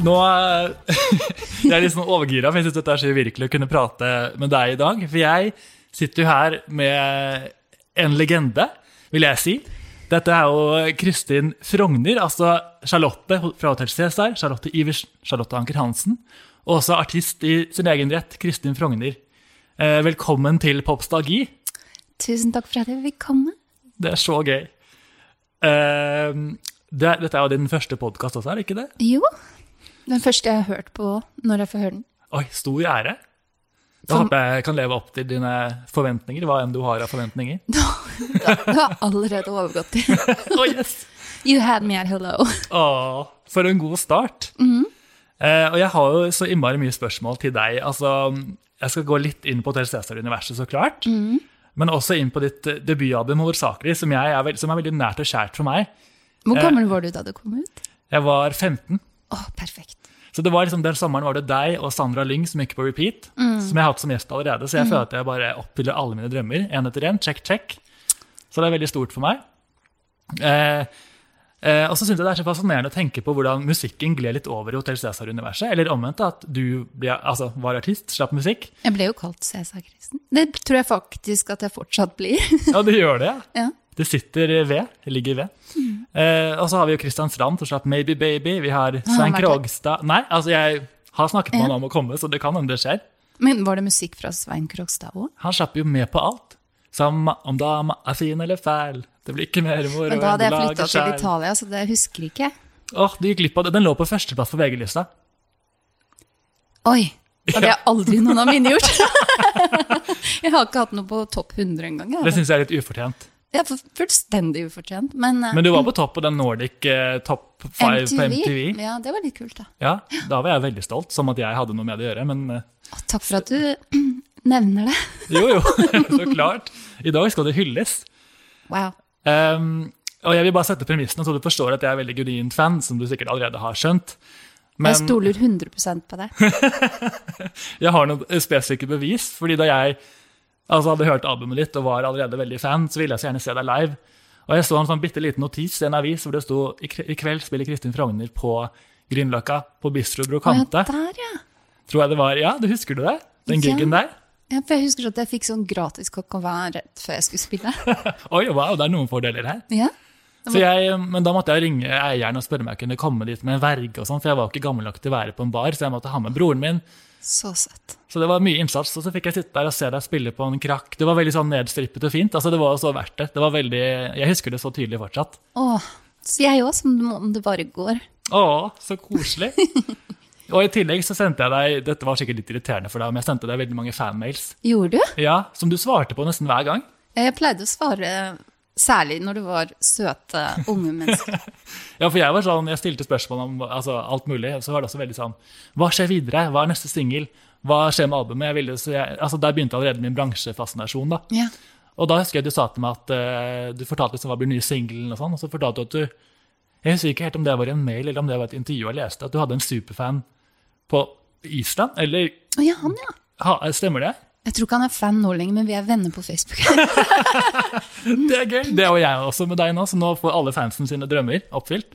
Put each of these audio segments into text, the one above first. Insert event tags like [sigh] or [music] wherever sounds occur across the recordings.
Nå [laughs] Jeg er litt sånn overgira, for jeg syns dette er så uvirkelig å kunne prate med deg i dag. For jeg sitter jo her med en legende, vil jeg si. Dette er jo Kristin Frogner, altså Charlotte fra Hotell Cæsar. Charlotte Iversen, Charlotte Anker Hansen. Og også artist i sin egen rett, Kristin Frogner. Eh, velkommen til Popstalgi. Tusen takk for at jeg fikk komme. Det er så gøy. Eh, dette er jo din første podkast også, er det ikke det? Jo. Den første jeg har hørt på når jeg får høre den. Oi, stor ære. Da håper jeg kan leve opp til dine forventninger. Hva enn du har av forventninger. [laughs] Du har allerede overgått det. Oh, [laughs] yes. You had me at hello. Åh, for en god start. eh, og jeg har jo så innmari mye spørsmål til deg. Altså, jeg skal gå litt inn på Hotell Cæsar-universet, så klart. Men også inn på ditt eh, debutalbum hovedsakelig, som, er, som er veldig nært og kjært for meg. Hvor Eh. gammel var du da du kom ut? Jeg var 15. Å, perfekt. Så det var liksom Den sommeren var det deg og Sandra Lyng som gikk på repeat. Som jeg har hatt som gjest allerede. Så jeg føler at jeg bare oppfyller alle mine drømmer. En etter en, Check, check. Så det er veldig stort for meg. Eh, eh, og så syns jeg det er så fascinerende å tenke på hvordan musikken gled litt over i Hotell Cæsar-universet. Eller omvendt, at du ble, altså, var artist, slapp musikk. Jeg ble jo kalt Cæsar-kristen. Det tror jeg faktisk at jeg fortsatt blir. Ja, du gjør det. ja. [laughs] ja. Det sitter ved. Det ligger ved. Eh, og så har vi jo Kristian Strand som slapp Maybe Baby. Vi har Svein? Krogstad Nei, altså jeg har snakket med han om å komme, så det kan hende det skjer. Men var det musikk fra Svein Krogstad òg? Han slapp jo med på alt. Samme om dama er fin eller fæl. Det blir ikke mer moro Men da hadde jeg enn flytta til. Italia, så det husker jeg ikke. Åh, du gikk glipp av det. Den lå på førsteplass på VG-lista. Oi! Det hadde jeg aldri noen av mine gjort. [laughs] jeg har ikke hatt noe på topp 100 engang. Det syns jeg er litt ufortjent. Er fullstendig ufortjent. Men, eh, Men du var på topp på den Nordic eh, Top 5 på MTV. Ja, det var litt kult, da. Ja, Da var jeg veldig stolt, som at jeg hadde noe med det å gjøre. Men eh, Å, takk for at du [clears throat] nevner det. [laughs] jo, jo, [laughs] så klart. I dag skal det hylles. Wow. Um, og jeg vil bare sette premissene, så du forstår at jeg er veldig genuint fan, som du sikkert allerede har skjønt. Men Jeg stoler 100 på deg. [laughs] jeg har noen spesifikke bevis, fordi da jeg altså, hadde hørt albumet ditt og var allerede veldig fan, så ville jeg så gjerne se deg live. Og jeg så en sånn bitte liten notis i en avis hvor det sto i kveld spiller Kristin Frogner på Grünerløkka på Bistro Brokante. ja, der, ja. Tror jeg det var. Ja, du husker du det? Den Ja. gigen der? ja. For jeg husker at jeg fikk sånn gratis kokk au vin rett før jeg skulle spille. [laughs] Oi, wow, det er noen fordeler her. Ja. Så jeg, men da måtte jeg ringe eieren og spørre om jeg kunne komme dit med en verge, og sånn, for jeg var ikke gammel nok til å være på en bar, så jeg måtte ha med broren min. Så søtt. Så det var mye innsats, og så fikk jeg sitte der og se deg spille på en krakk. Det var veldig sånn nedstrippet og fint. altså Det var så verdt det. Det var veldig, Jeg husker det så tydelig fortsatt. Åh, så jeg òg, som om det bare går. Å, så koselig. [laughs] Og i tillegg så sendte jeg deg Dette var sikkert litt irriterende for deg, men jeg sendte deg veldig mange fanmails. Gjorde du? Ja, Som du svarte på nesten hver gang. Jeg pleide å svare særlig når du var søte, unge mennesker. [laughs] Ja, for jeg var sånn, jeg stilte spørsmål om altså, alt mulig. Så var det også veldig sånn Hva skjer videre? Hva er neste singel? Hva skjer med albumet? Ville, så jeg, altså, der begynte allerede min bransjefascinasjon. da. Ja. Og da husker jeg du sa til meg at uh, du fortalte liksom hva blir nye singelen, og sånn, og så fortalte du at du Jeg husker ikke helt om det var i en mail eller om det var et intervju jeg leste, at du hadde en superfan på Island. Eller ja, han, ja. ha, stemmer det? Jeg tror ikke han er fan nå lenger, men vi er venner på Facebook. [laughs] Det er gøy. Det er jo jeg også med deg nå, så nå får alle fansen sine drømmer oppfylt.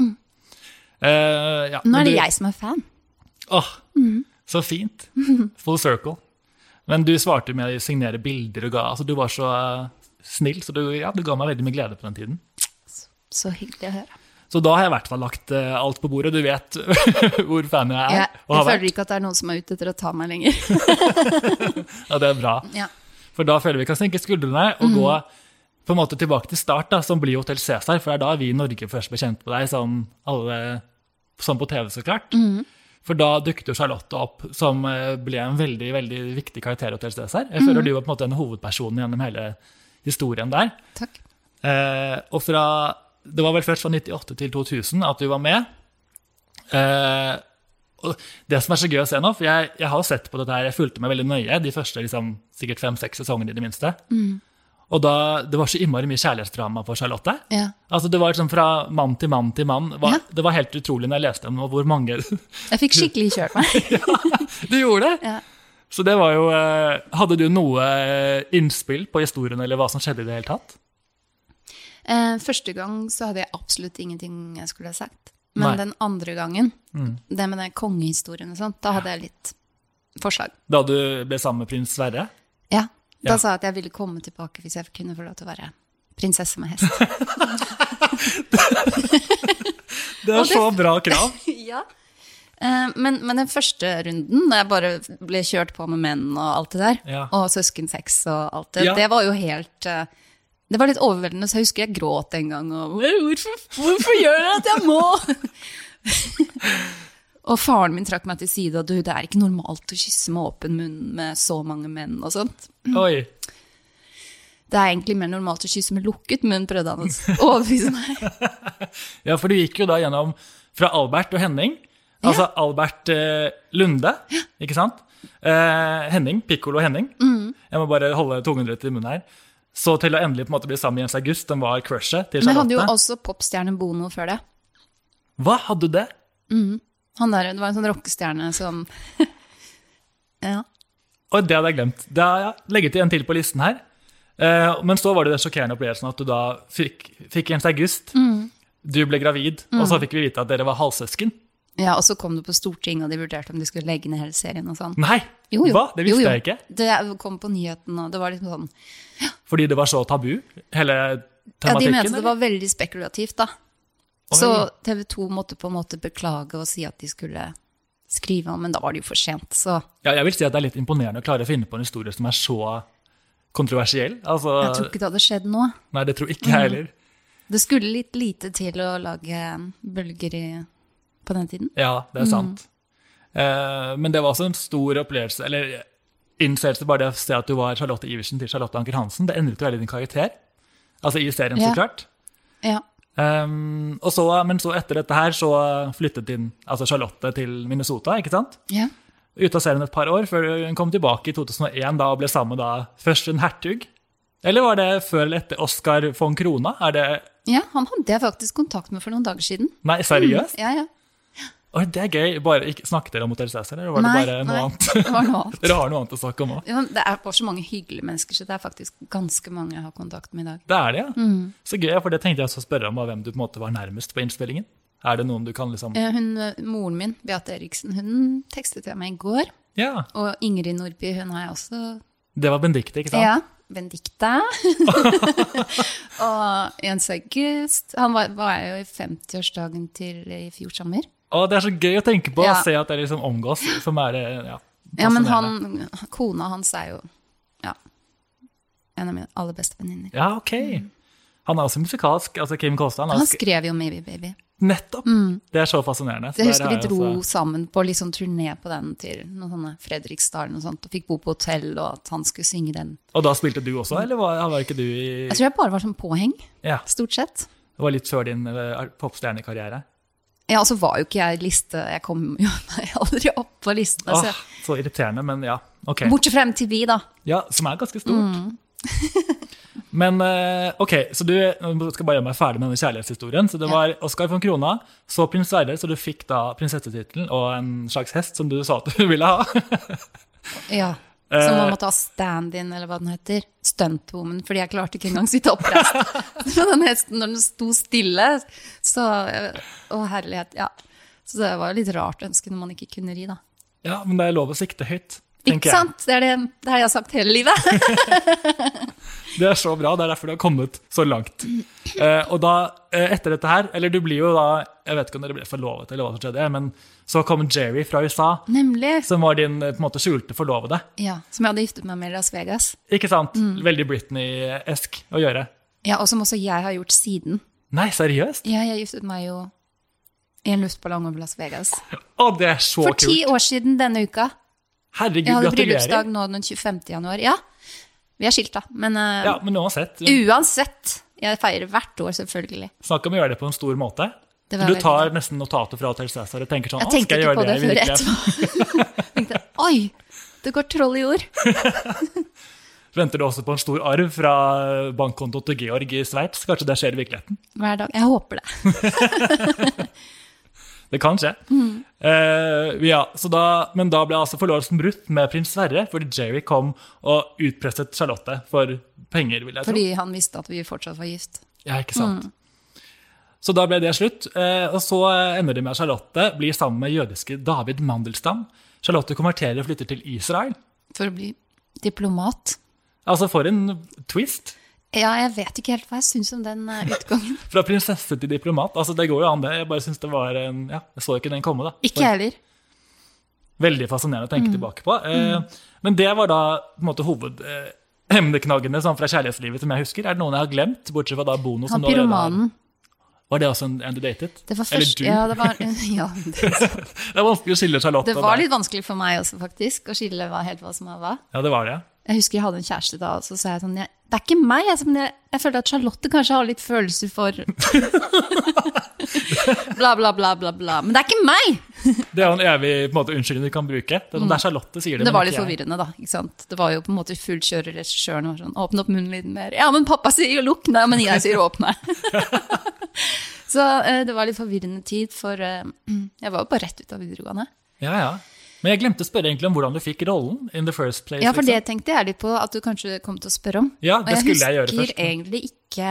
Eh, ja, Nå er det du- jeg som er fan. Åh, så fint. [laughs] Full circle. Men du svarte med å signere bilder og ga altså Du var så eh, snill, så du, ja, du ga meg veldig mye glede på den tiden. Så hyggelig å høre. Så da har jeg i hvert fall lagt eh, alt på bordet. Du vet [laughs] hvor fan jeg er. Og jeg har føler ikke at det er noen som er ute etter å ta meg lenger. [laughs] Ja, det er bra. Ja. For da føler vi kan senke skuldrene og Mm. gå på en måte tilbake til start, da, som blir Hotell Cæsar. For det er da vi i Norge først ble kjent med deg, som alle som på TV, så klart. Mm. For da dukket jo Charlotte opp, som eh, ble en veldig veldig viktig karakter i Hotell Cæsar. Jeg Mm. føler du var på en måte en hovedperson gjennom hele historien der. Takk. Eh, og fra, det var vel først fra 98 til 2000 at du var med. Eh, det som er så gøy å se nå, for jeg, jeg har jo sett på dette her, jeg fulgte meg veldig nøye de første liksom, sikkert fem-seks sesongene i det minste. Og da, Det var så innmari mye kjærlighetsdrama for Charlotte. Ja. Altså Det var liksom fra mann til mann til mann. Det var, Ja. det var helt utrolig når jeg leste om hvor mange [laughs] Jeg fikk skikkelig kjørt meg. [laughs] Du gjorde det! Ja. Så det var jo eh, Hadde du noe eh, innspill på historien eller hva som skjedde i det hele tatt? Eh, første gang så hadde jeg absolutt ingenting jeg skulle ha sagt. Men Nei. den andre gangen, Mm. det med den kongehistorien og sånt, da hadde jeg litt forslag. Da du ble sammen med prins Sverre? Ja. Da Ja. sa jeg at jeg ville komme tilbake hvis jeg kunne få lov til å være prinsesse med hest. [laughs] Det er det- så bra krav! [laughs] ja. Eh, men, men den første runden, da jeg bare ble kjørt på med menn og alt det der, Ja. og søskensex og alt det, Ja. det var jo helt eh, Det var litt overveldende, så jeg husker jeg gråt en gang. Og, hvorfor, hvorfor gjør jeg at jeg må? [laughs] og faren min trakk meg til side, og du, det er ikke normalt å kysse med åpen munn med så mange menn og sånt. Oi. Det er egentlig mer normalt å kysse med lukket munn, prøvde han å [laughs] overbevise meg. Ja, for du gikk jo da gjennom fra Albert og Henning. Altså Albert eh, Lunde, ikke sant? Eh, Henning, Piccolo Henning. Mm. Jeg må bare holde tungen rett i munnen her. Så til å endelig på en måte bli sammen med Jens August, den var crushet til Men jeg hadde jo også popstjernen Bono før det. Hva hadde du det? Han der, det var en sånn rockestjerne som [laughs] Ja. Og det hadde jeg glemt. Det har jeg legget en til på listen her. Eh, men så var det den sjokkerende opplevelsen at du da fikk, fikk Jens August. Mm. Du ble gravid, og så fikk vi vite at dere var halvsøsken. Ja, og så kom du på Stortinget, og de vurderte om de skulle legge ned hele serien og sånn. Nei! Jo, jo. Hva? Det visste Jo, jeg ikke. Det kom på nyheten, og det var liksom sånn Fordi det var så tabu, hele tematikken? Ja, de mente mente det var veldig spekulativt, da. Oi. Så TV 2 måtte på en måte beklage og si at de skulle skrive om, men da var det jo for sent, så Ja, jeg vil si at det er litt imponerende å klare å finne på en historie som er så kontroversiell. Altså, jeg tror ikke det hadde skjedd nå. Nei, det tror ikke jeg heller. Det skulle litt lite til å lage bølger i, på den tiden. Ja, det er sant. Eh, men det var også en stor opplevelse, eller innseelse bare det å se at du var Charlotte Iversen til Charlotte Anker Hansen. Det endret jo veldig din karakter. Altså i serien, så Ja. klart. Ja. Um, og så, men så etter dette her så flyttet din, altså Charlotte til Minnesota, ikke sant? ja. Ute av serien et par år, før hun kom tilbake i 2001 da, og ble sammen da, først en hertug. Eller var det før eller etter Oscar von Krona? Er det Ja, han hadde jeg faktisk kontakt med for noen dager siden. Nei, seriøst? Ja, ja. Oi, det er gøy. Bare, ikke, snakket dere om Hotell Cæsar, eller var Nei, det bare noe nei, annet? det var noe [laughs] annet. dere har noe annet å snakke om òg? Ja, det er bare så mange hyggelige mennesker, så det er faktisk ganske mange jeg har kontakt med i dag. Det er det, ja. Mm. Så gøy, for det tenkte jeg også å spørre om, var hvem du på en måte var nærmest på innspillingen. Er det noen du kan liksom Eh, Hun, eh, moren min, Beate Eriksen, hun tekstet jeg meg i går. Ja, Og Ingrid Nordby, hun har jeg også det var Benedicte, ikke sant? Ja. Benedicte. [laughs] og Jens August. Han var, var jo i 50-årsdagen til i fjor sommer. Å, det er så gøy å tenke på, Ja. å se at det liksom omgås, som er eh, ja, Ja, men han, kona hans er jo ja, en av mine aller beste venninner. Ja, ok. Han er også musikalsk, altså Kim Kolstad. Han Han skrev jo 'Maybe Baby'. nettopp! Det er så fascinerende. Så Jeg husker vi dro også- sammen på liksom turné på den til noen sånne Fredriksdalen og sånt, og fikk bo på hotell, og at han skulle synge den. Og da spilte du også, eller var, var ikke du i Jeg tror jeg bare var som påheng, Ja, stort sett. det var litt før din uh, popstjernekarriere. Ja, så var jo ikke jeg liste Jeg kom jo [laughs] aldri opp på listene. Åh, Så, så irriterende, men ja. ok. bortsett fra MTV, da. Ja, Som er ganske stort. Mm. [laughs] Men eh, ok, så du skal bare gjøre meg ferdig med denne kjærlighetshistorien. Så det var Oscar von Krona, så prins Sverre, så du fikk da prinsessetittelen og en slags hest som du sa at du ville ha. [laughs] Ja. Som Eh. man måtte ha stand-in, eller hva den heter. Stuntwoman, fordi jeg klarte ikke engang sitte oppreist. [laughs] Så den hesten, når den sto stille, så Å, herlighet. Ja. Så det var litt rart ønske når man ikke kunne ri, da. Ja, men det er lov å sikte høyt, Ikke sant? Det er det, det har jeg sagt hele livet. [laughs] Det er så bra, det er derfor du har kommet så langt. Eh, og da, eh, etter dette her, eller du blir jo da Jeg vet ikke om dere ble forlovet, eller hva som skjedde, men så kom Jerry fra USA, Nemlig. som var din eh, på en måte skjulte forlovede. Ja, Som jeg hadde giftet meg med i Las Vegas. Ikke sant? Mm. Veldig Britney-esk å gjøre. Ja, Og som også jeg har gjort siden. Nei, seriøst? Ja, jeg giftet meg jo i en luftballong over Las Vegas. Å, det er så For kult! ti år siden denne uka. Herregud, Jeg hadde gratulerer. bryllupsdag nå den 25. januar. Ja, vi er skilt, da. Men uh, Ja, men uansett, uansett. Jeg feirer hvert år, selvfølgelig. snakk om å gjøre det på en stor måte. Du veldig tar nesten notater fra Hotel Cæsar og tenker sånn Jeg «Å, tenkte ikke på det det før etterpå. [laughs] tenkte, Oi, det går troll i jord. [laughs] Venter du også på en stor arv fra bankkonto til Georg i Sveits? Kanskje det skjer i virkeligheten? Hver dag. Jeg håper det. [laughs] Det kan skje. Eh, ja, så da, men da ble altså forlovelsen brutt med prins Sverre, fordi Jerry kom og utpresset Charlotte for penger. vil jeg tro. Fordi han visste at vi fortsatt var gift. Ja, ikke sant? Så da ble det slutt. Uh, og så ender det med at Charlotte blir sammen med jødiske David Mandelstam. Charlotte konverterer og flytter til Israel. For å bli diplomat. Altså, for en twist. Ja, jeg vet ikke helt hva jeg syns om den eh, utgangen. [laughs] Fra prinsesse til diplomat. Altså, det går jo an, det. Jeg bare synes det var en, ja, jeg så ikke den komme, da. Ikke jeg heller. Veldig fascinerende å tenke tilbake på. Eh, Men det var da på en måte hovedemneknaggene Eh, sånn fra kjærlighetslivet som jeg husker. Er det noen jeg har glemt? Bortsett fra da Bono. Han pyromanen. Var det også en, en du datet? Det var Eller først, du? ja, det var, [laughs] ja, det, [laughs] Det er vanskelig å skille Charlotte det var litt vanskelig for meg også, faktisk, å skille hva, helt hva som var hva. Ja, det var det. Jeg husker jeg hadde en kjæreste da, og så sa jeg sånn jeg, Det er ikke meg. Jeg, men jeg, jeg føler at Charlotte kanskje har litt følelser for [laughs] Bla, bla, bla, bla, bla. Men det er ikke meg! Det er jo en evig på en måte, unnskyldning du kan bruke. Det er, sånn, er Charlotte sier det, Mm. Det var litt forvirrende, da. ikke sant? Det var jo på en måte fullkjører, kjør, og regissøren var sånn Åpne opp munnen litt mer. Ja, men pappa sier jo lukk, nei, men jeg sier åpne. [laughs] så eh, det var litt forvirrende tid, for eh, [clears throat] jeg var jo bare rett ut av videregående. Ja, ja. Men jeg glemte å spørre egentlig om hvordan du fikk rollen in the first place. Ja, for det liksom. tenkte jeg litt på at du kanskje kom til å spørre om. Ja, Og det skulle jeg gjøre husker først. egentlig ikke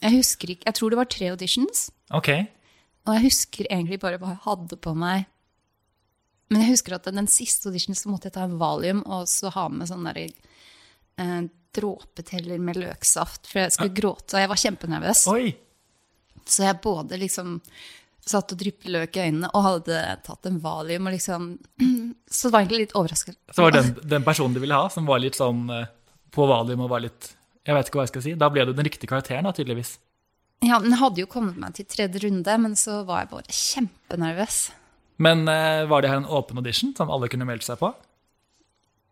Jeg husker ikke Jeg tror det var tre auditions. Ok. Og jeg husker egentlig bare hva jeg hadde på meg. Men jeg husker at den siste auditionen så måtte jeg ta en valium og så ha med sånn der eh, dråpeteller med løksaft, for jeg skulle gråte. Og jeg var kjempenervøs. Oi! Så jeg både liksom satt og dryppet løk i øynene og hadde tatt en valium og liksom Så det var egentlig litt overraskende. Så var det den, den personen du ville ha, som var litt sånn eh, på valium og var litt Jeg vet ikke hva jeg skal si. Da ble du den riktige karakteren, da, tydeligvis. Ja, den hadde jo kommet meg til tredje runde, men så var jeg bare kjempenervøs. Men eh, var det her en åpen audition som alle kunne meldt seg på?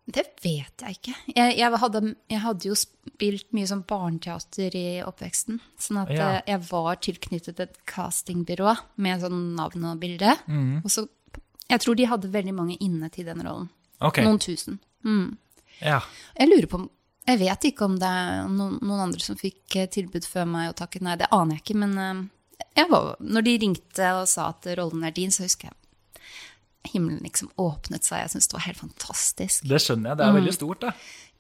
Det vet jeg ikke. Jeg, jeg, hadde, jeg hadde jo spilt mye sånn barneteater i oppveksten. Sånn at Ja. eh, jeg var tilknyttet et castingbyrå med sånn navn og bilde. Mm. Og så, jeg tror de hadde veldig mange inne til den rollen. Okay. Noen tusen. Ja. Jeg lurer på Jeg vet ikke om det er noen, noen andre som fikk eh, tilbud før meg og takket nei. Det aner jeg ikke, men eh, jeg var, når de ringte og sa at rollen er din, så husker jeg himmelen liksom åpnet seg. Jeg syns det var helt fantastisk. Det skjønner jeg. Det er Mm. veldig stort, da.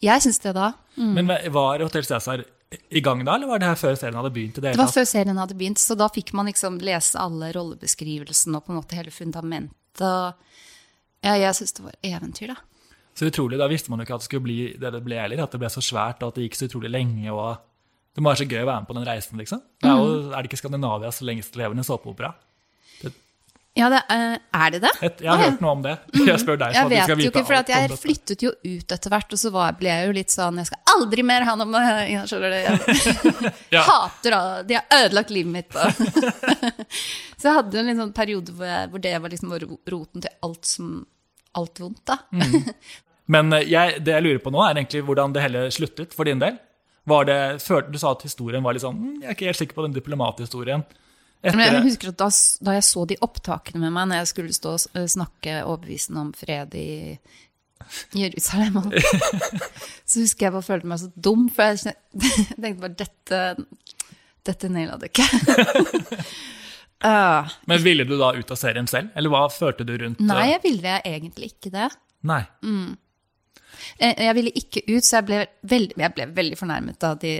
Jeg syns det da. Men var Hotell Cæsar i gang da, eller var det her før serien hadde begynt? det Det var før serien hadde begynt, så da fikk man liksom lese alle rollebeskrivelsene og på en måte hele fundamentet. Ja, jeg syns det var eventyr, da. Så utrolig, Da visste man jo ikke at det skulle bli det det ble heller. At det ble så svært og at det gikk så utrolig lenge. og Det må være så gøy å være med på den reisen, liksom. Det er, jo, er det ikke Skandinavias lengstlevende såpeopera? Ja, det, er, er det det? Et- Jeg har ah, ja. hørt noe om det. Jeg spør deg. Jeg vet jo ikke, for jeg flyttet jo ut etter hvert, og så var, ble jeg jo litt sånn Jeg skal aldri mer ha noe med Skjønner du? Jeg [laughs] Ja. hater det. De har ødelagt livet mitt. [laughs] Så jeg hadde en sånn periode hvor, jeg, hvor det var liksom roten til alt som Alt vondt, da. Men eh, jeg, det jeg lurer på nå, er egentlig hvordan det hele sluttet for din del. Var det, du sa at historien var litt sånn mm, Jeg er ikke helt sikker på den diplomathistorien. Men jeg husker at da, da jeg så de opptakene med meg når jeg skulle stå og eh, snakke overbevisende om fred i Jerusalem, [laughs] så husker jeg bare følte meg så dum, for jeg [laughs] tenkte bare dette, dette naila det ikke. [laughs] uh, men ville du da ut av serien selv, eller hva følte du rundt nei, eh, jeg ville egentlig ikke det. Nei. Jeg, jeg ville ikke ut, så jeg ble veldig, jeg ble veldig fornærmet da de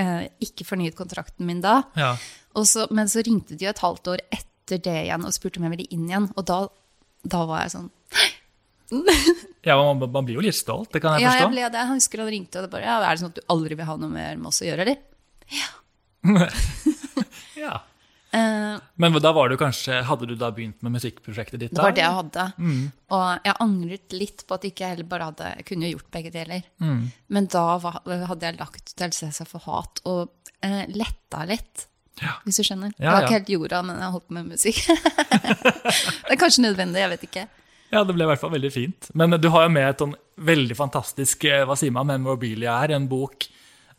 eh, ikke fornyet kontrakten min da. Ja. Og så, men så ringte de et halvt år etter det igjen og spurte om jeg ville inn igjen. Og da, da var jeg sånn [laughs] ja man, man blir jo litt stolt, det kan jeg Ja, jeg ble det. Jeg husker han ringte, og det bare ja, Er det sånn at du aldri vil ha noe mer med oss å gjøre, eller? [laughs] Ja. Ja. Eh, Men da var du kanskje, hadde du da begynt med musikkprosjektet ditt? det da? var det jeg hadde. Og jeg angret litt på at ikke jeg heller bare hadde kunne gjort begge deler. Men da var, hadde jeg lagt til Cæsar for hat, og eh, letta litt. Ja. Hvis du skjønner. Ja, det var ja. ikke helt jorda, men jeg har holdt på med musikk. [laughs] det er kanskje nødvendig, jeg vet ikke. Ja, det ble i hvert fall veldig fint. Men du har jo med et sånn veldig fantastisk eh, hva sier man, Memorabilia er, en bok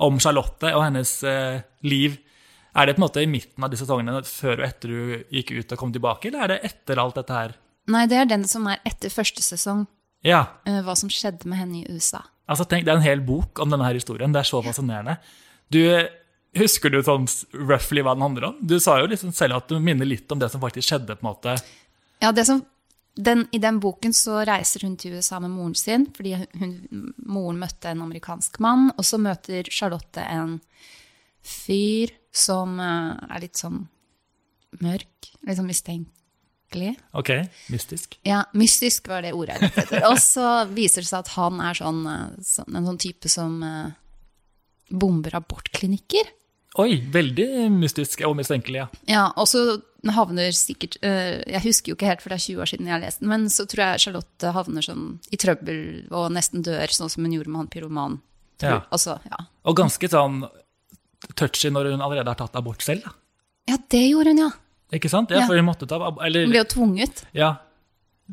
om Charlotte og hennes eh, liv. Er det på en måte i midten av disse sesongene, før og etter du gikk ut og kom tilbake, eller er det etter alt dette her? Nei, det er den som er etter første sesong. Ja, eh, hva som skjedde med henne i USA. Altså, tenk, Det er en hel bok om denne her historien. Det er så fascinerende. Du, Husker du sånn roughly hva den handler om? Du sa jo liksom selv at du minner litt om det som faktisk skjedde. på en måte. Ja, det som, den, I den boken så reiser hun til USA med moren sin, fordi hun, moren møtte en amerikansk mann. Og så møter Charlotte en fyr som eh, er litt sånn mørk, litt sånn mistenkelig. Ok, mystisk. Ja, mystisk var det ordet jeg lette etter. Og så viser det seg at han er sånn, eh, sånn, en sånn type som eh, bomber abortklinikker. Oi, veldig mystisk og mistenkelig, ja. Ja, og så havner sikkert Jeg husker jo ikke helt, for det er 20 år siden jeg har lest den, men så tror jeg Charlotte havner sånn i trøbbel og nesten dør, sånn som hun gjorde med han pyroman. Ja. Altså, ja. Og ganske sånn touchy når hun allerede har tatt abort selv. da. ja, det gjorde hun, ja. Ikke sant? Ja, Ja. for hun måtte ta Eller Hun ble jo tvunget. ja,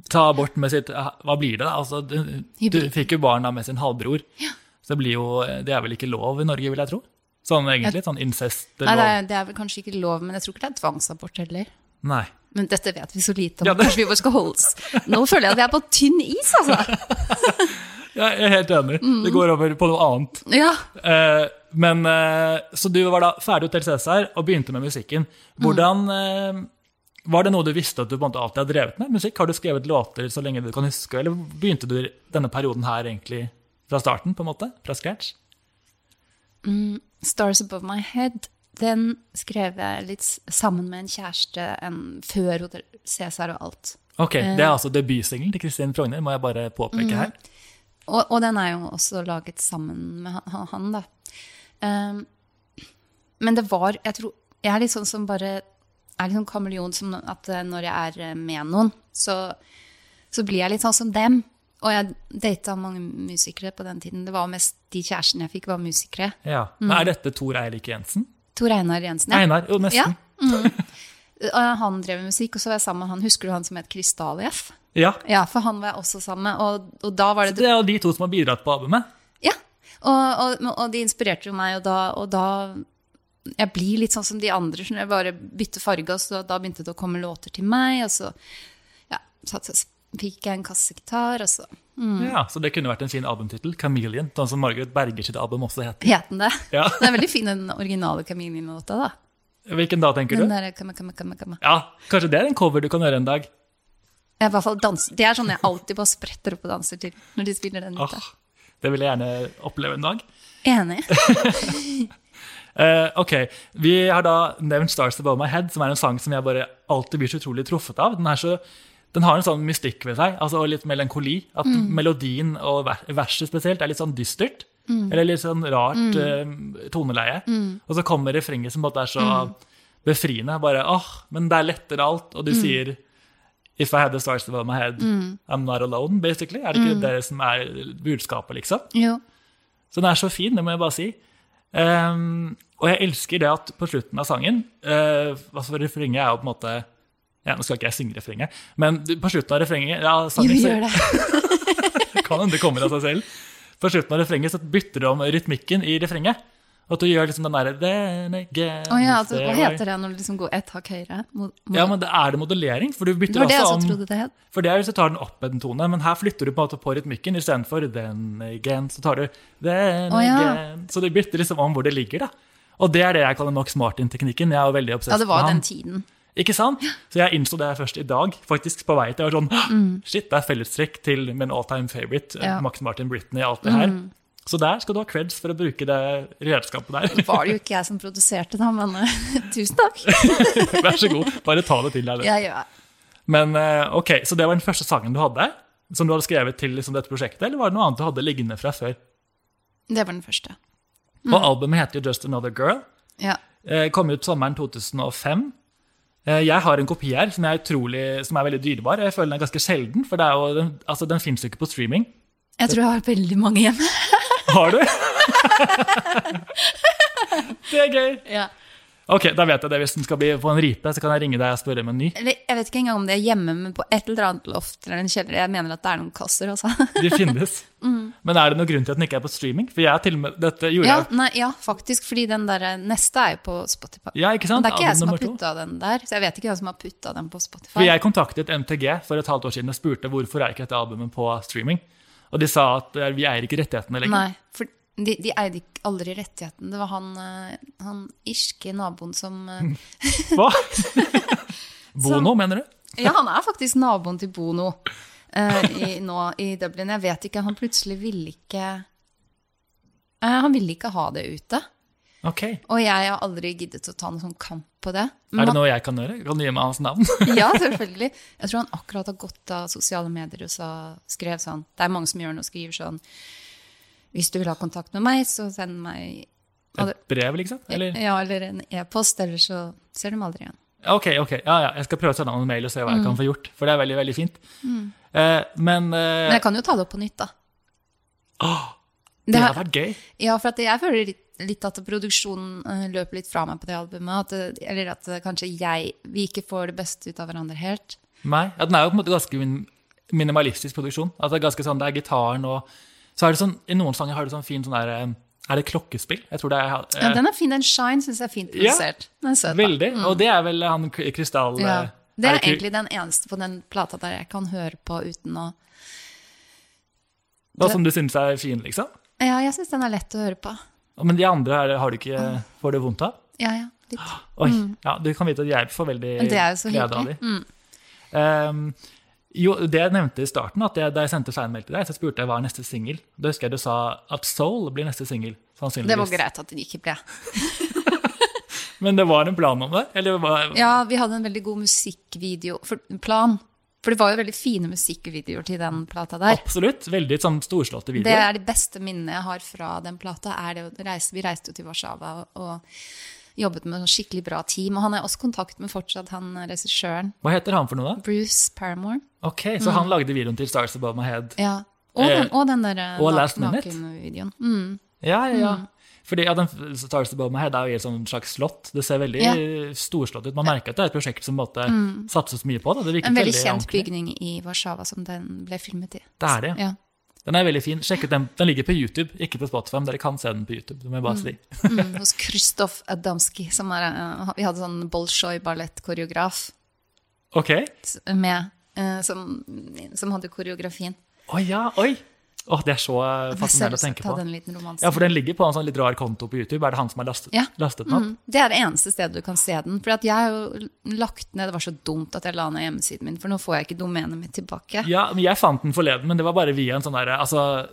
ta abort med sitt Hva blir det, da? Altså, du, du fikk jo barn da med sin halvbror. Så det blir jo Det er vel ikke lov i Norge, vil jeg tro? Sånn egentlig? Sånn incest-lov? Nei, det er, det er vel kanskje ikke lov, men jeg tror ikke det er tvangsabort heller. Nei. Men dette vet vi så lite om. Ja, det- Kanskje vi bare skal holde oss Nå føler jeg at vi er på tynn is, altså. [laughs] Ja, jeg er helt enig. Mm. Det går over på noe annet. Ja. Eh, men, eh, så du var da ferdig Hotell Cæsar og begynte med musikken. Hvordan eh, Var det noe du visste at du på en måte alltid har drevet med? musikk? Har du skrevet låter så lenge du kan huske, eller begynte du denne perioden her egentlig fra starten? på en måte? Fra scratch? 'Stars Above My Head' den skrev jeg litt sammen med en kjæreste en, før Hotell Cæsar og alt. Ok, Eh. Det er altså debutsingelen til Kristin Frogner, må jeg bare påpeke Mm. her. Og, og den er jo også laget sammen med han, han da. Um, men det var Jeg tror Jeg er litt sånn som bare er litt sånn kameleon som at eh, når jeg er eh, med noen, så, så blir jeg litt sånn som dem. Og jeg data mange musikere på den tiden. Det var mest de kjærestene jeg fikk, var musikere. Ja. Mm. Men Er dette Tor Eirik Jensen? Tor Einar Jensen. ja. Einar? Jo, nesten. [laughs] Og Han drev med musikk, og så var jeg sammen med han. Husker du han som het Krystall-F? Ja. Ja, for han var jeg også sammen med. Og, og da var det Det er jo de to som har bidratt på albumet. Og, og, og de inspirerte jo meg, og da, og da Jeg blir litt sånn som de andre, Sånn jeg bare bytter farge, og så da begynte det å komme låter til meg, og så ja, så fikk jeg en kassegitar, og så Ja, Så det kunne vært en fin albumtittel. 'Chameleon', sånn som Margaret Berger sitt album også heter. het den det. Ja. [laughs] det er veldig fin, den originale Chameleon-låta, da. Hvilken da, tenker Den du? der, kama, kama, kama, kama. Ja, Kanskje det er en cover du kan gjøre en dag? Jeg i hvert fall dans, Det er sånn jeg alltid bare spretter opp og danser til når de spiller den Ah. Det vil jeg gjerne oppleve en dag. Enig. uh, [laughs] ok, Vi har da nevnt 'Stars Above My Head', som er en sang som jeg bare alltid blir så utrolig truffet av. Den, så, den har en sånn mystikk ved seg, altså og litt melankoli. At melodien og verset spesielt er litt sånn dystert. Eller litt sånn rart eh, toneleie. Og så kommer refrenget som på en måte er så befriende. Bare åh, men det er lettere alt. Og du sier If I had the stars above my head, I'm not alone, basically. Er det ikke det som er budskapet, liksom? Jo. Så den er så fin, det må jeg bare si. Um, og jeg elsker det at på slutten av sangen uh, altså Refrenget er jo på en måte ja, Nå skal ikke jeg synge refrenget, men på slutten av refrenget ja, sangen, Jo, gjør [laughs] det. kan hende det kommer av seg selv. På slutten av refrenget så bytter du om rytmikken i refrenget. At du gjør liksom den derre again ja, altså, hva heter det når du liksom går ett hakk høyere? Ja, men det er det modellering, for du bytter var det også om trodde det het. For det er hvis du tar den opp en tone, men her flytter du på på rytmikken istedenfor then again, så tar du then oh, ja. again. Så du bytter liksom om hvor det ligger, da. Og det er det jeg kaller Nox Martin-teknikken. Jeg er veldig obsess Ja, det var den tiden. Ikke sant? Så jeg innså det først i dag, faktisk på vei til. Jeg var sånn, Shit, det er fellestrekk til min all time favorite, Mm. Ja. Mm. Max Martin Britney, alt det her. Så der skal du ha creds for å bruke det redskapet der. Var det jo ikke jeg som produserte da, men eh, [laughs] tusen takk. [laughs] Vær så god, bare ta det til deg. det. Ja, ja. Men eh, ok, Så det var den første sangen du hadde? Som du hadde skrevet til liksom, dette prosjektet, eller var det noe annet du hadde liggende fra før? Det var den første. Og albumet heter jo Just Another Girl. Ja. Eh, kom ut sommeren 2005. Eh, jeg har en kopi her som er, utrolig, som er veldig dyrebar. Jeg føler den er ganske sjelden, for det er jo, altså, den fins jo ikke på streaming. Jeg tror jeg har veldig mange hjemme. [laughs] Har du? [laughs] det er gøy. Ja. Ok, da vet jeg det. Hvis den skal bli på en ripe, så kan jeg ringe deg og spørre om en ny. Eller, jeg vet ikke engang om det er hjemme, men på et eller annet loft eller en kjeller. Jeg mener at det er noen kasser, altså. [laughs] De finnes. [laughs] Men er det noen grunn til at den ikke er på streaming? For jeg er til og med, dette gjorde Ja, jeg nei, ja, faktisk, fordi den der neste er jo på Spotify. Ja, ikke sant? Men det er ikke jeg som har putta den der, så jeg vet ikke hvem som har putta den på Spotify. For jeg kontaktet MTG for et halvt år siden og spurte hvorfor er ikke dette albumet på streaming. Og de sa at eh, vi eier ikke rettighetene lenger. Nei, for de, de eide aldri rettigheten. Det var han, eh, han irske naboen som eh, [laughs] Hva? [laughs] Bono, mener du? Ja, han er faktisk naboen til Bono uh, i, nå i Dublin. Jeg vet ikke, han plutselig ville ikke uh, Han ville ikke ha det ute. Ok. Og jeg har aldri giddet å ta noen sånn kamp på det. Er det noe jeg kan gjøre? Kan du gi meg hans navn? [laughs] Ja, selvfølgelig. Jeg tror han akkurat har gått av sosiale medier og så skrev sånn Det er mange som gjør noe og skriver sånn Hvis du vil ha kontakt med meg, så send meg Et brev, liksom? Eller? Ja, eller en e-post, eller så ser du meg aldri igjen. Ok, ok. Ja, ja. Jeg skal prøve å sende ham en mail og se hva jeg Mm. kan få gjort. For det er veldig, veldig fint. Eh, men eh, Men jeg kan jo ta det opp på nytt, da. åh, Det det har- hadde vært gøy. Ja, for at jeg føler litt, litt at produksjonen eh, løper litt fra meg på det albumet. At det, eller at eh, kanskje jeg Vi ikke får det beste ut av hverandre helt. Nei, ja, Den er jo på en måte ganske min minimalistisk produksjon. Altså, det er ganske sånn, det er gitaren og Så er det sånn, I noen sanger har det sånn fin sånn der eh, Er det klokkespill? Jeg tror det er eh, Ja, den er fin. Den Shine syns jeg er fint Ja. Den er søt. Veldig. Og det er vel han Krystall Ja. eh, Det er ikke- egentlig den eneste på den plata der jeg kan høre på uten å Hva som du syns er fin, liksom? Ja, jeg syns den er lett å høre på. Men de andre er, har du ikke Får du vondt av? Ja, ja. Litt. [gasps] Oi, ja, Du kan vite at jeg får veldig Mm. Glede av hyggelig. Mm. Um, jo, det jeg nevnte i starten, at jeg, da jeg sendte fanmail til deg, så spurte jeg hva er neste singel. Da husker jeg du sa at Soul blir neste singel. Det var greit at den ikke ble. [laughs] Men det var en plan om det? Eller Ja, vi hadde en veldig god musikkvideo for, plan. For det var jo veldig fine musikkvideoer til den plata der. Absolutt. Veldig sånn storslåtte Det er de beste minnene jeg har fra den plata. Reise, vi reiste jo til Warszawa og, og jobbet med et skikkelig bra team. Og han er også kontakt med fortsatt han regissøren. Hva heter han for noe, da? Bruce Paramore. Ok, Så Mm. han lagde videoen til Stars Above My Head? Ja. Og, Eh, den, og den der og Last Minute. nakenvideoen. Mm. Ja, ja, ja. Fordi ja, den Stars Above My Head er jo i et sånt slags slott. Det ser veldig Ja. storslått ut. Man merker at det er et prosjekt som på mm. satses mye på. Mm. En veldig veldig kjent ankelig. bygning i Warszawa som den ble filmet i. Det er det. Ja. Den er veldig fin. Sjekk ut den. Den ligger på YouTube, ikke på Spotify. Dere kan se den på YouTube. det må jeg bare si. Mm, hos Kristoff Adamski, som er eh, Vi hadde sånn Bolshoi-ballettkoreograf Ok. med, eh, som, som hadde koreografien. Å ja, oi! Åh, det er så eh, fascinerende å tenke på. hadde en liten. Ja, For den ligger på en sånn litt rar konto på YouTube. Er det han som har lastet, Ja. lastet den opp? Mm, Det er det eneste stedet du kan se den. For jeg har jo lagt ned Det var så dumt at jeg la ned hjemmesiden min, for nå får jeg ikke domenet mitt tilbake. Ja, men Jeg fant den forleden, men det var bare via en sånn derre altså,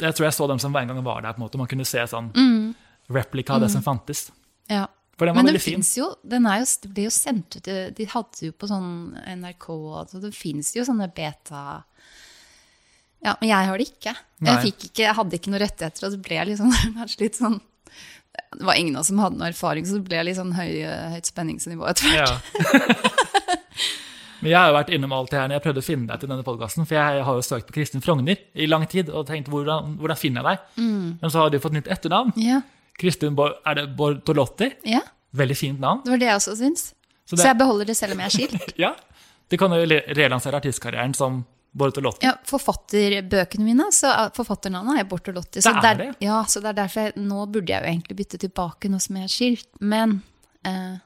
Jeg tror jeg så dem som en gang var der. på en måte. Man kunne se sånn replika av det som fantes. Ja. For den var Mm. Men den fins jo Den jo, det ble jo sendt ut De de hadde jo på sånn NRK og så Det fins jo sånne beta Ja, men jeg har det ikke. Jeg, ikke. jeg hadde ikke noen rettigheter, og så ble jeg litt sånn, [laughs] kanskje litt sånn Det var ingen av oss som hadde noe erfaring, så det ble litt sånn høy, høyt spenningsnivå etter hvert. Ja. [laughs] Men jeg har jo vært innom alt det her når jeg prøvde å finne deg til denne podkasten. For jeg har jo søkt på Kristin Frogner i lang tid og tenkt hvordan, hvordan finner jeg deg? Mm. Men så har du fått nytt etternavn. Ja. Kristin er det Bortolotti. ja, Veldig fint navn. det var det jeg også syns. Så Så, jeg beholder det selv om jeg er skilt. [laughs] Ja. Du kan jo relansere artistkarrieren som Bortolotti. Ja, Forfatterbøkene mine, så er- forfatternavnet er Bortolotti. Så Det er det er, det? Ja, så det er derfor jeg, nå burde jeg jo egentlig bytte tilbake nå som jeg er skilt. Men eh,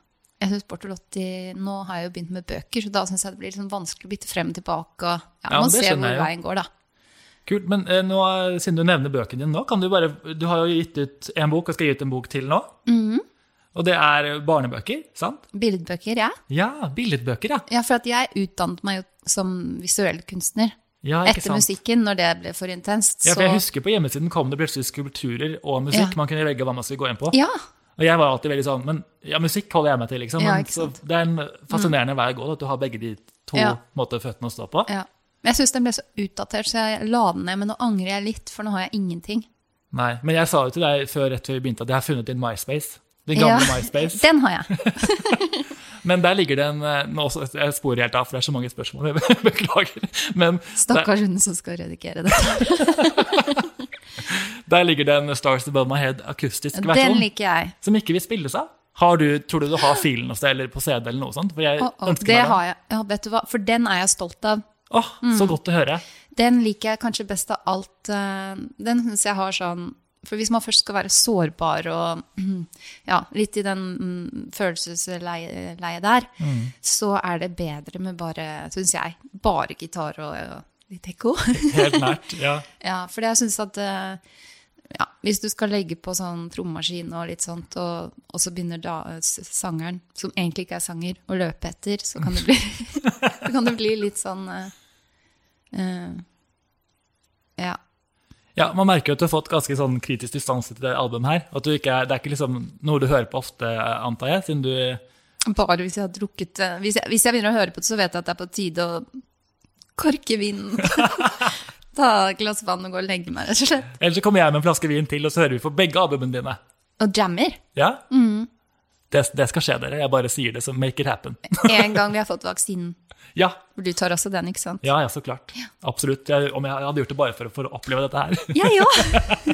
jeg synes Bortolotti Nå har jeg jo begynt med bøker, så da syns jeg det blir sånn vanskelig å bytte frem og tilbake. Ja, Ja, må det se hvor jeg ja. veien går, da. Kult, men eh, nå, siden du nevner bøkene dine nå, kan du bare Du har jo gitt ut en bok og skal gi ut en bok til nå. Mhm. Og det er barnebøker, sant? Billedbøker, ja. Ja, billedbøker, ja. ja. For jeg utdannet meg jo som visuell kunstner ja etter sant? musikken, når det ble for intenst. Ja, for jeg husker På hjemmesiden kom det plutselig skulpturer og musikk. Ja. Man kunne velge hva man skulle gå inn på. ja, Og jeg var alltid veldig sånn Men ja, musikk holder jeg meg til, liksom. Men, så. Mm. det er en fascinerende vei å gå, at du har begge de to Ja. måter føttene å stå på. ja. Men jeg syns den ble så utdatert, så jeg la den ned. Men nå angrer jeg litt, for nå har jeg ingenting. Nei, Men jeg sa jo til deg før rett før vi begynte at jeg har funnet din MySpace. Din gamle Ja, MySpace. Den har jeg. [laughs] Men der ligger det en eh, nå, også- Jeg sporer helt av, for det er så mange spørsmål. jeg [laughs] Beklager. Men Stakkars hun som skal redigere det. [laughs] der ligger det en Stars Above My Head akustisk Den versjon liker jeg. som ikke vil spilles av. Har du, tror du du har filen hos deg, eller på CD eller noe sånt? For jeg oh, oh, ønsker det meg den. har jeg. Ja, vet du hva? For den er jeg stolt av. Åh, Så godt å høre. Den liker jeg kanskje best av alt. eh, Den syns jeg har sånn For hvis man først skal være sårbar og [clears throat] ja, litt i den følelsesleiet følelsesleie der, Mm. så er det bedre med bare, syns jeg, bare gitar og, og litt ekko. [laughs] Helt nært. Ja. [laughs] ja, for jeg syns at eh, ja, hvis du skal legge på sånn trommaskin og litt sånt, og, og så begynner da sangeren, som egentlig ikke er sanger, å løpe etter, så kan det bli, [laughs] kan det bli litt sånn uh, Ja. Ja, Man merker jo at du har fått ganske sånn kritisk distanse til det albumet her. At du ikke er, det er ikke liksom noe du hører på ofte, antar jeg, siden du Bare hvis jeg har drukket eh, hvis jeg, hvis jeg begynner å høre på det, så vet jeg at det er på tide å korke vinen. [laughs] Ta et glass vann og gå og legge meg, rett og slett. Eller så kommer jeg med en flaske vin til, og så hører vi på begge albumene dine. Og jammer. Ja? Det, det skal skje, dere. Jeg bare sier det, så make it happen. [laughs] En gang vi har fått vaksinen. Ja, du tar også den, ikke sant? ja, ja så klart. Absolutt. Jeg, om jeg hadde gjort det bare for, for å oppleve dette her. Jeg [laughs] òg!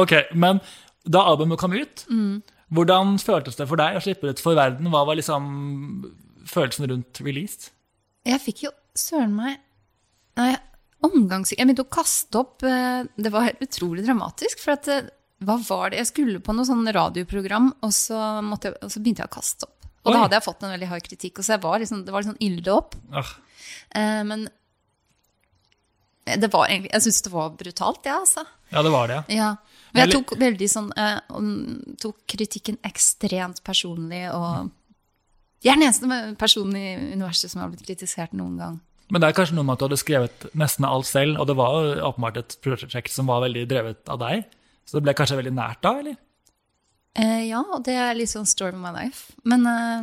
Ok, Men da albumet kom ut, hvordan føltes det for deg å slippe ut for verden? Hva var liksom følelsen rundt release? Jeg fikk jo søren meg Nei, omgangs... Jeg begynte å kaste opp eh, Det var helt utrolig dramatisk. For at eh, hva var det? Jeg skulle på noe sånn radioprogram, og så, måtte jeg, og så begynte jeg å kaste opp. Og Oi. da hadde jeg fått en veldig hard kritikk, og så jeg var liksom, det var litt sånn ille opp. Ah, Eh, men det var egentlig Jeg syns det var brutalt, ja, altså. ja, det var det, ja. Ja. Men jeg tok veldig sånn eh, Tok kritikken ekstremt personlig, og Jeg er den eneste personen i universet som har blitt kritisert noen gang. Men det er kanskje noe med at du hadde skrevet nesten alt selv, og det var åpenbart et prosjekt som var veldig drevet av deg. Så det ble kanskje veldig nært da, eller? Eh, ja, og det er litt sånn story of my life. Men, uh,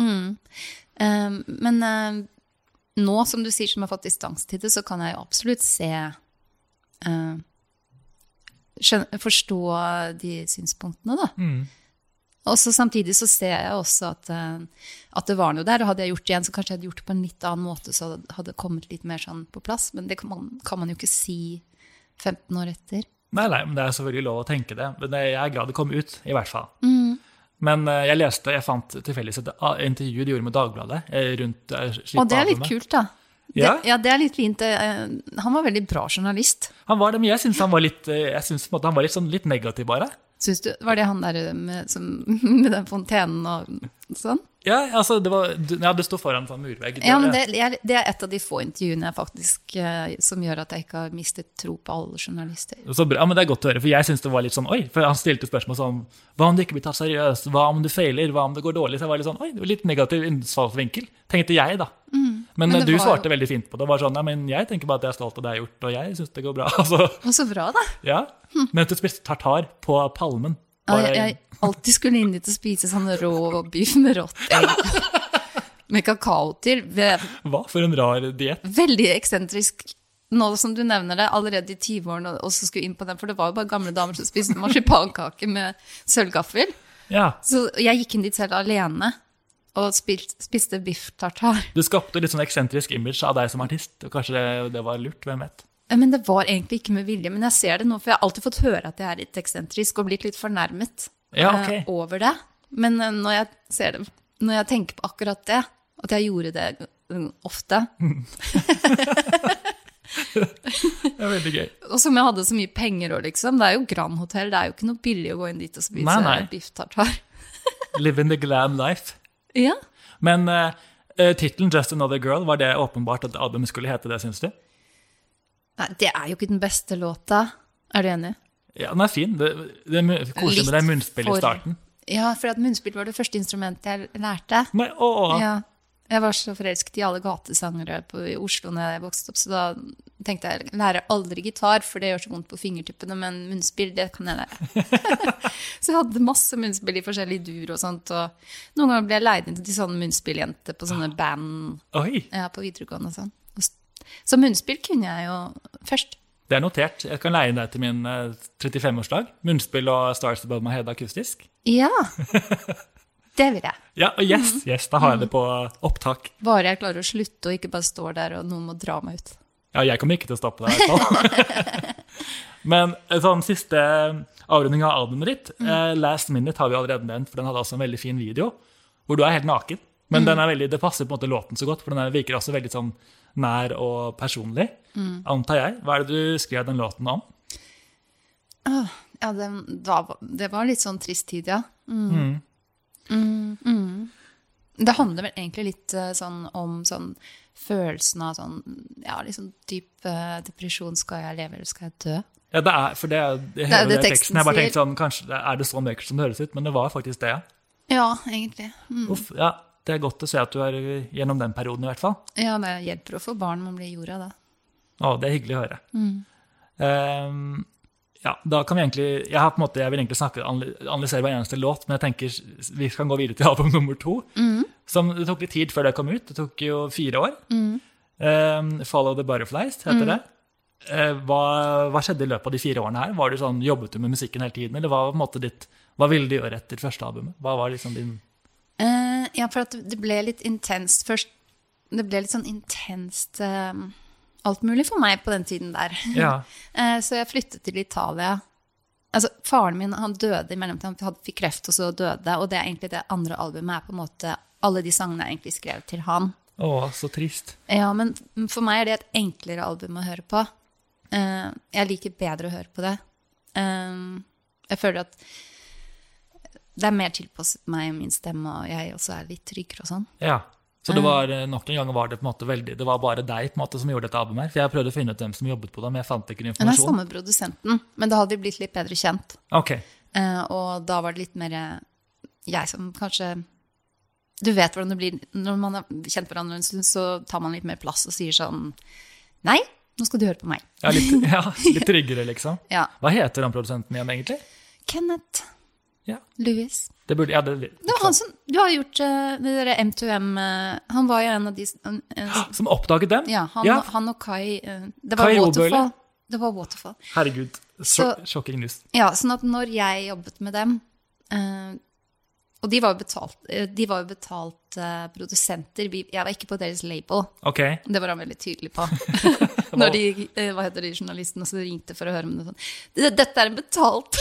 mm. Eh, men uh, nå, som du sier, som jeg har fått distanse til det, så kan jeg jo absolutt se eh, skjøn- Forstå de synspunktene, da. Og så samtidig så ser jeg også at, at det var noe der. Og hadde jeg gjort det igjen, så kanskje jeg hadde gjort det på en litt annen måte, så hadde det kommet litt mer sånn på plass. Men det kan man, kan man jo ikke si 15 år etter. Nei, nei, men det er selvfølgelig lov å tenke det. Men jeg er glad det kom ut, i hvert fall. Men eh, jeg leste, jeg fant tilfeldigvis et intervju de gjorde med Dagbladet eh, rundt Og det er litt kult, da. Ja. Det, ja, det er litt fint. Eh, Han var veldig bra journalist. Han var det, men jeg syns han var litt, eh, jeg synes han var litt, sånn, litt negativ, bare. Syns du, Var det han der med, som, [laughs] med den fontenen og sånn? Ja, altså, det var, ja, det står foran en sånn murvegg. Ja, men det, jeg- det er et av de få intervjuene jeg faktisk eh, som gjør at jeg ikke har mistet tro på alle journalister. Så bra, men Det er godt å høre, for jeg synes det var litt sånn Oi, for han stilte spørsmål som Hva om du ikke blir tatt seriøst? Hva om du feiler? Hva om det går dårlig? Så jeg var litt sånn Oi, det var litt negativ innfallsvinkel, tenkte jeg, da. Men, Men eh, du var svarte veldig fint på det. var sånn, ja, men Jeg tenker bare at jeg er stolt av det jeg har gjort, og jeg syns det går bra. [laughs] Altså, så bra, da. ja. Men at du spiste tartar på Palmen Ja, jeg, jeg alltid skulle inn dit og spise sånn rå biff med rått egg. [laughs] Med kakao til. Hva for en rar diett. Veldig eksentrisk. Nå som du nevner det, allerede i 20-årene og så skulle inn på den, for det var jo bare gamle damer som spiste marsipankake med sølvgaffel. Ja, Så jeg gikk inn dit selv alene og spilt, spiste biff tartar. Du skapte litt sånn eksentrisk image av deg som artist. og Kanskje det, det var lurt, hvem vet. Eh, Men det var egentlig ikke med vilje. Men jeg ser det nå, for jeg har alltid fått høre at jeg er litt eksentrisk og blitt litt fornærmet Ja, eh, ok. over det. Men eh, når jeg ser det, når jeg tenker på akkurat det, at jeg gjorde det eh, ofte, [laughs] Det er veldig gøy. og som jeg hadde så mye penger òg, liksom. Det er jo Grand Hotell, det er jo ikke noe billig å gå inn dit og spise biff tartar. Live in the glam life. Ja. Men uh, tittelen 'Just Another Girl', var det åpenbart at albumet skulle hete det, syns du? Nei, det er jo ikke den beste låta. Er du enig? Ja, den er fin. Det, det er koselig med det munnspillet i starten. Ja, for at munnspill var det første instrumentet jeg lærte. Nei, å, Ja. Jeg var så forelsket i alle gatesangere på, i Oslo når jeg vokste opp, så da tenkte jeg jeg lærer aldri gitar, for det gjør så vondt på fingertuppene, men munnspill, det kan jeg lære. [laughs] så jeg hadde masse munnspill i forskjellige dur og sånt, og noen ganger ble jeg leid inn til sånne munnspilljenter på sånne band ja, på videregående og sånn. Så munnspill kunne jeg jo først. det er notert. Jeg kan leie deg til min eh, 35-årsdag. Munnspill og Stars Above My Head akustisk. Ja, [laughs] det vil jeg. Ja, og yes, yes, da har jeg det på opptak. Bare jeg klarer å slutte og ikke bare står der og noen må dra meg ut. Ja, jeg kommer ikke til å stoppe deg i hvert fall. [laughs] Men sånn siste avrunding av albumet ditt, mm. Last Minute har vi allerede nevnt, for den hadde også en veldig fin video, hvor du er helt naken. Men den er veldig, det passer på en måte låten så godt, for den er, virker også veldig sånn nær og personlig, antar jeg. Hva er det du skrev den låten om? Ja, det, det var litt sånn trist tid, ja. Mm. Det handler vel egentlig litt eh, sånn om sånn følelsen av sånn Ja, liksom dyp uh, depresjon. Skal jeg leve, eller skal jeg dø? Ja, det er, for det det, hele det det teksten. Jeg bare tenkte sånn, kanskje er det så mørkt som det høres ut, men det var faktisk det. ja. Egentlig. Mm. Uff, ja, det er godt å se at du er gjennom den perioden i hvert fall. Ja, det hjelper å få barn man blir jorda, da. Å, det er hyggelig å høre. Ehm, ja, da kan vi egentlig, jeg, har på en måte, jeg vil egentlig snakke, analysere hver eneste låt, men jeg tenker vi kan gå videre til album nummer to. Som det tok litt tid før det kom ut. Det tok jo fire år. Ehm, Follow the Butterflies heter det. Uh, hva, hva skjedde i løpet av de fire årene her? Var du sånn, Jobbet du med musikken hele tiden, eller hva, på en måte ditt, hva ville du gjøre etter første albumet? Hva var liksom din Uh, ja, for at det ble litt intenst først. Det ble litt sånn intenst eh, alt mulig for meg på den tiden der. Ja. [laughs] Eh, så jeg flyttet til Italia. Altså, Faren min han døde i mellomtiden. Han fikk kreft, og så døde. Og det er egentlig det andre albumet er på en måte Alle de sangene er egentlig skrevet til han. Å, så trist. Ja, men for meg er det et enklere album å høre på. Eh, jeg liker bedre å høre på det. Eh, jeg føler at det er mer tilpasset meg og min stemme, og jeg også er litt tryggere og sånn. Ja. Så det var eh, nok en gang var det på en måte veldig, det var bare deg på en måte som gjorde dette albumet her. For jeg prøvde å finne ut hvem som jobbet på det, men jeg fant ikke informasjon. Det er samme produsenten, men da hadde vi blitt litt bedre kjent. Ok, Eh, og da var det litt mer eh, jeg som kanskje Du vet hvordan det blir når man har kjent hverandre en stund, så tar man litt mer plass og sier sånn Nei, nå skal du høre på meg. ja, litt, [laughs] ja, litt tryggere liksom. Ja. Hva heter han produsenten igjen egentlig? Kenneth Ja, Lewis. Det burde, ja, det, Det var han som Du har gjort uh, det derre M2M uh, Han var jo en av de en- en- Som oppdaget dem? Ja, han, Ja. han og Kai uh, Det var Kai Robøle. Waterfall. Det var Waterfall. Herregud, shocking news. Ja, sånn at når jeg jobbet med dem Og de var jo betalt, de var jo betalt produsenter. Vi, jeg var ikke på deres label. Okay. Det var han veldig tydelig på. [laughs] Når de, hva heter de journalistene som ringte for å høre om det sånn. Dette er en betalt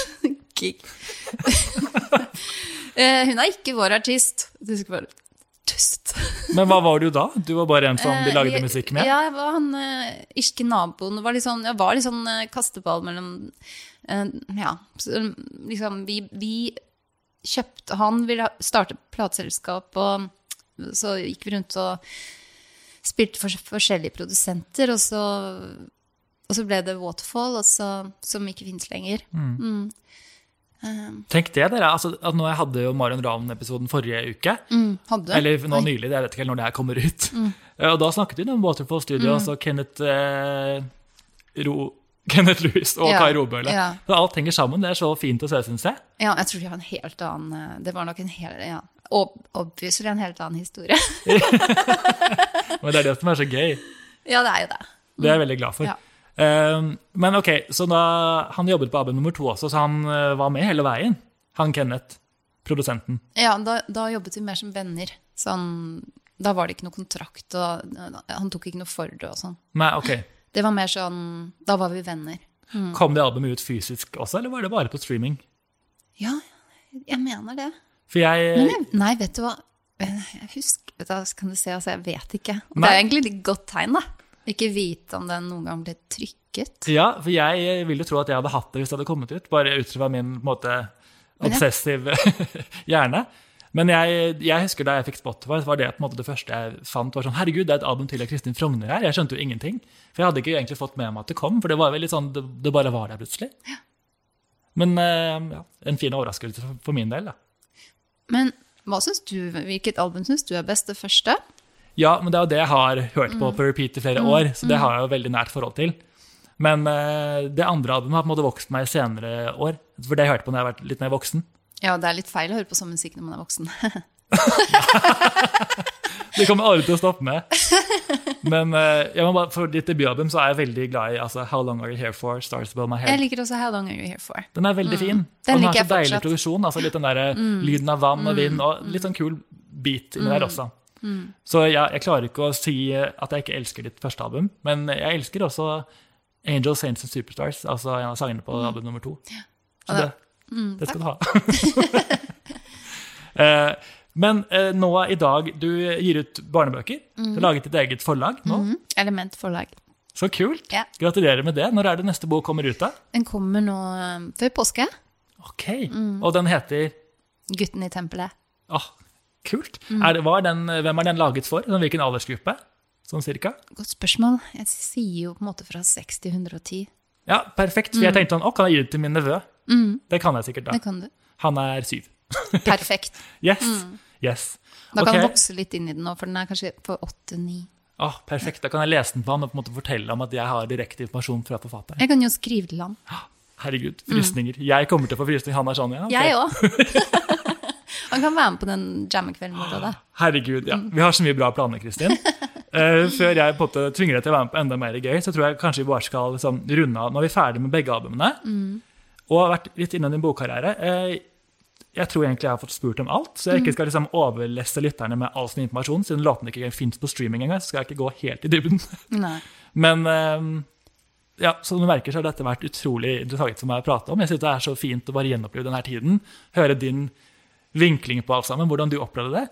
gig. [laughs] Eh, Hun er ikke vår artist. Du skal bare Dust. men hva var du da? Du var bare en som de Eh, lagde musikk med? Ja, jeg var han uh, irske naboen. Var litt sånn, jeg var litt sånn kasteball mellom uh, Ja, liksom vi, vi kjøpte Han ville starte plateselskap, og så gikk vi rundt og spilte for forskjellige produsenter, og så, og så ble det Waterfall, så, som ikke fins lenger. Tenk det, dere. Altså, at nå jeg hadde jo Marion Ravn-episoden forrige uke. Mm, hadde? Eller nå. Mm. nylig, jeg vet ikke helt når det her kommer ut. Mm. Og da snakket vi om Waterfall Studios og Kenneth, eh, Ro, Kenneth Lewis og Ja, Kai Robøle. ja. Så alt henger sammen. Det er så fint å se, syns jeg. Ja, jeg tror de har en helt annen eh, Det var nok en hel, ja, Obviously en helt annen historie. [laughs] Men det er det som er så gøy. ja, det er jo det. Det er jeg veldig glad for. Ja. Eh, men ok, så da, han jobbet på album nummer to også, så han eh, var med hele veien. Han Kenneth, produsenten. Ja, da, da jobbet vi mer som venner. Sånn, da var det ikke noe kontrakt, og eh, han tok ikke noe for det og sånn. Nei, ok. Det var mer sånn Da var vi venner. Kom det albumet ut fysisk også, eller var det bare på streaming? Ja, jeg mener det. For jeg Men jeg, nei, vet du hva? Jeg husker du, kan du se, altså, Jeg vet ikke. Nei. Det er egentlig et godt tegn, da. Ikke vite om den noen gang ble trykket. Ja, for jeg vil jo tro at jeg hadde hatt det hvis det hadde kommet ut, bare ut fra min på en måte, obsessive [laughs] hjerne. Men jeg, jeg husker da jeg fikk Spotify, var det måte det første jeg fant. var sånn, herregud, det er et album til av Kristin Frogner her. Jeg skjønte jo ingenting. For jeg hadde ikke egentlig fått med meg at det kom, for det var vel litt sånn, det, det bare var der plutselig. Men eh, ja, en fin overraskelse for, for min del, da. Men hva synes du, hvilket album syns du er best? Det første? Ja, men det er jo det jeg har hørt Mm. på på repeat i flere år, så det har jeg jo veldig nært forhold til. Men eh, det andre albumet har på en måte vokst meg i senere år. For det jeg hørte på når jeg vært litt mer voksen. Ja, det er litt feil å høre på sånn musikk når man er voksen. [laughs] Det kommer aldri til å stoppe med. Men eh, bare, for ditt debutalbum så er jeg veldig glad i altså, How Long Are You Here For, Stars Above My Jeg liker også How Long Are You Here For? Den er veldig fin. Mm. Den og den har så deilig. Mm. produksjon. altså Litt den der lyden av vann og vind, og litt sånn kul beat inni der også. Mm. Så jeg, jeg klarer ikke å si at jeg ikke elsker ditt første album, men jeg elsker også Angel Saints and Superstars, altså en av sangene på album nummer to. Så det, det- det skal du ha. [laughs] Eh, men eh, nå i dag, du gir ut barnebøker. Du har laget ditt eget forlag nå. Mhm. Element forlag. Så kult. Ja. Gratulerer med det. Når er det neste bok kommer ut, da? Den kommer nå eh, før påske. Ok. Mm. Og den heter Gutten i tempelet. Åh, kult. Er, det- er den, hvem er den laget for? Sånn, hvilken aldersgruppe? Sånn cirka? Godt spørsmål. Jeg sier jo på en måte fra 6 til 110. Ja, perfekt. For jeg tenkte sånn, å, kan jeg gi det til min nevø? Det kan jeg sikkert da. Det kan du. Han er syv. [laughs] Perfekt. Yes. Yes. Da kan okay. han vokse litt inn i den nå, for den er kanskje på 8-9. Åh, perfekt. Da kan jeg lese den på han og på en måte fortelle om at jeg har direkte informasjon fra forfatteren. Jeg kan jo skrive til han. Herregud, frysninger. Jeg kommer til å få frysninger. Han er sånn, ja. Okay. Jeg òg. [laughs] han kan være med på den jammekvelden. Da. Herregud, ja. Vi har så mye bra planer, Kristin. Uh, [laughs] før jeg på en tvinger deg til å være med på enda mer gøy, så tror jeg kanskje vi bare skal liksom, runde av. Nå er vi ferdig med begge albumene, og har vært litt innom din bokkarriere. Uh, jeg tror egentlig jeg har fått spurt om alt, så jeg ikke skal liksom overlesse lytterne med all sin informasjon, siden låtene ikke fins på streaming engang, så skal jeg ikke gå helt i dybden. Nei. [laughs] Men eh, ja, som du merker, så har dette vært utrolig interessant for meg å prate om. Jeg synes det er så fint å bare gjenoppleve denne tiden. Høre din vinkling på alt sammen, hvordan du opplevde det.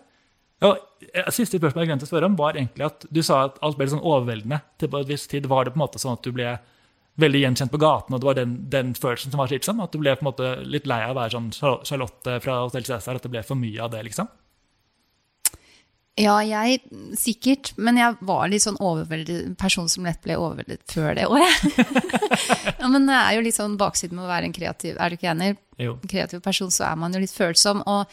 Og eh, Siste spørsmål jeg glemte å spørre om, var egentlig at du sa at alt ble sånn overveldende. til på et visst tid. Var det på en måte sånn at du ble veldig gjenkjent på gaten, og det var den, den følelsen som var slitsom? At du ble på en måte litt lei av å være sånn Charlotte fra Hotell Cæsar, at det ble for mye av det, liksom? Ja, jeg sikkert. Men jeg var litt sånn overveldet person som lett ble overveldet før det òg, jeg. [laughs] ja, men det er jo litt sånn baksiden med å være en kreativ Er du ikke enig? Jo. kreativ person, så er man jo litt følsom. Og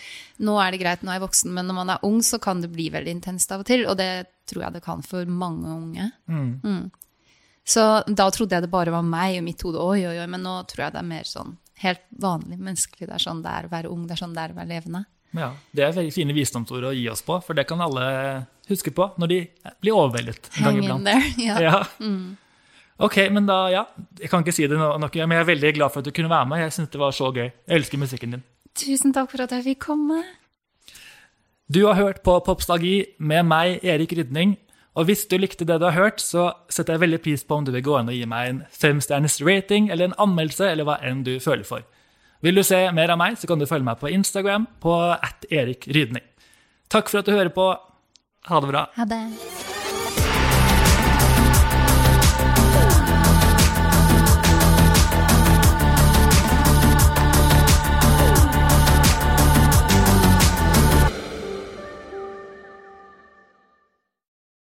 nå er det greit, nå er jeg voksen, men når man er ung, så kan det bli veldig intenst av og til. Og det tror jeg det kan for mange unge. Mm. Så da trodde jeg det bare var meg og mitt hode, oi, oi, oi, men nå tror jeg det er mer sånn helt vanlig menneskelig. Det er sånn det er å være ung, det er sånn det er å være levende. Ja, Det er veldig fine visdomsord å gi oss på, for det kan alle huske på når de blir overveldet. en gang Hang in iblant. there. [laughs] Ja. Ja. Ok, men da, ja. Jeg kan ikke si det noe, nok, men jeg er veldig glad for at du kunne være med. Jeg synes det var så gøy. Jeg elsker musikken din. Tusen takk for at jeg fikk komme. Du har hørt på Popstagi med meg, Erik Rydning. Og hvis du likte det du har hørt, så setter jeg veldig pris på om du vil gå inn og gi meg en femstjerners rating eller en anmeldelse, eller hva enn du føler for. Vil du se mer av meg, så kan du følge meg på Instagram på at Erik Rydning. Takk for at du hører på. Ha det bra. Ha det.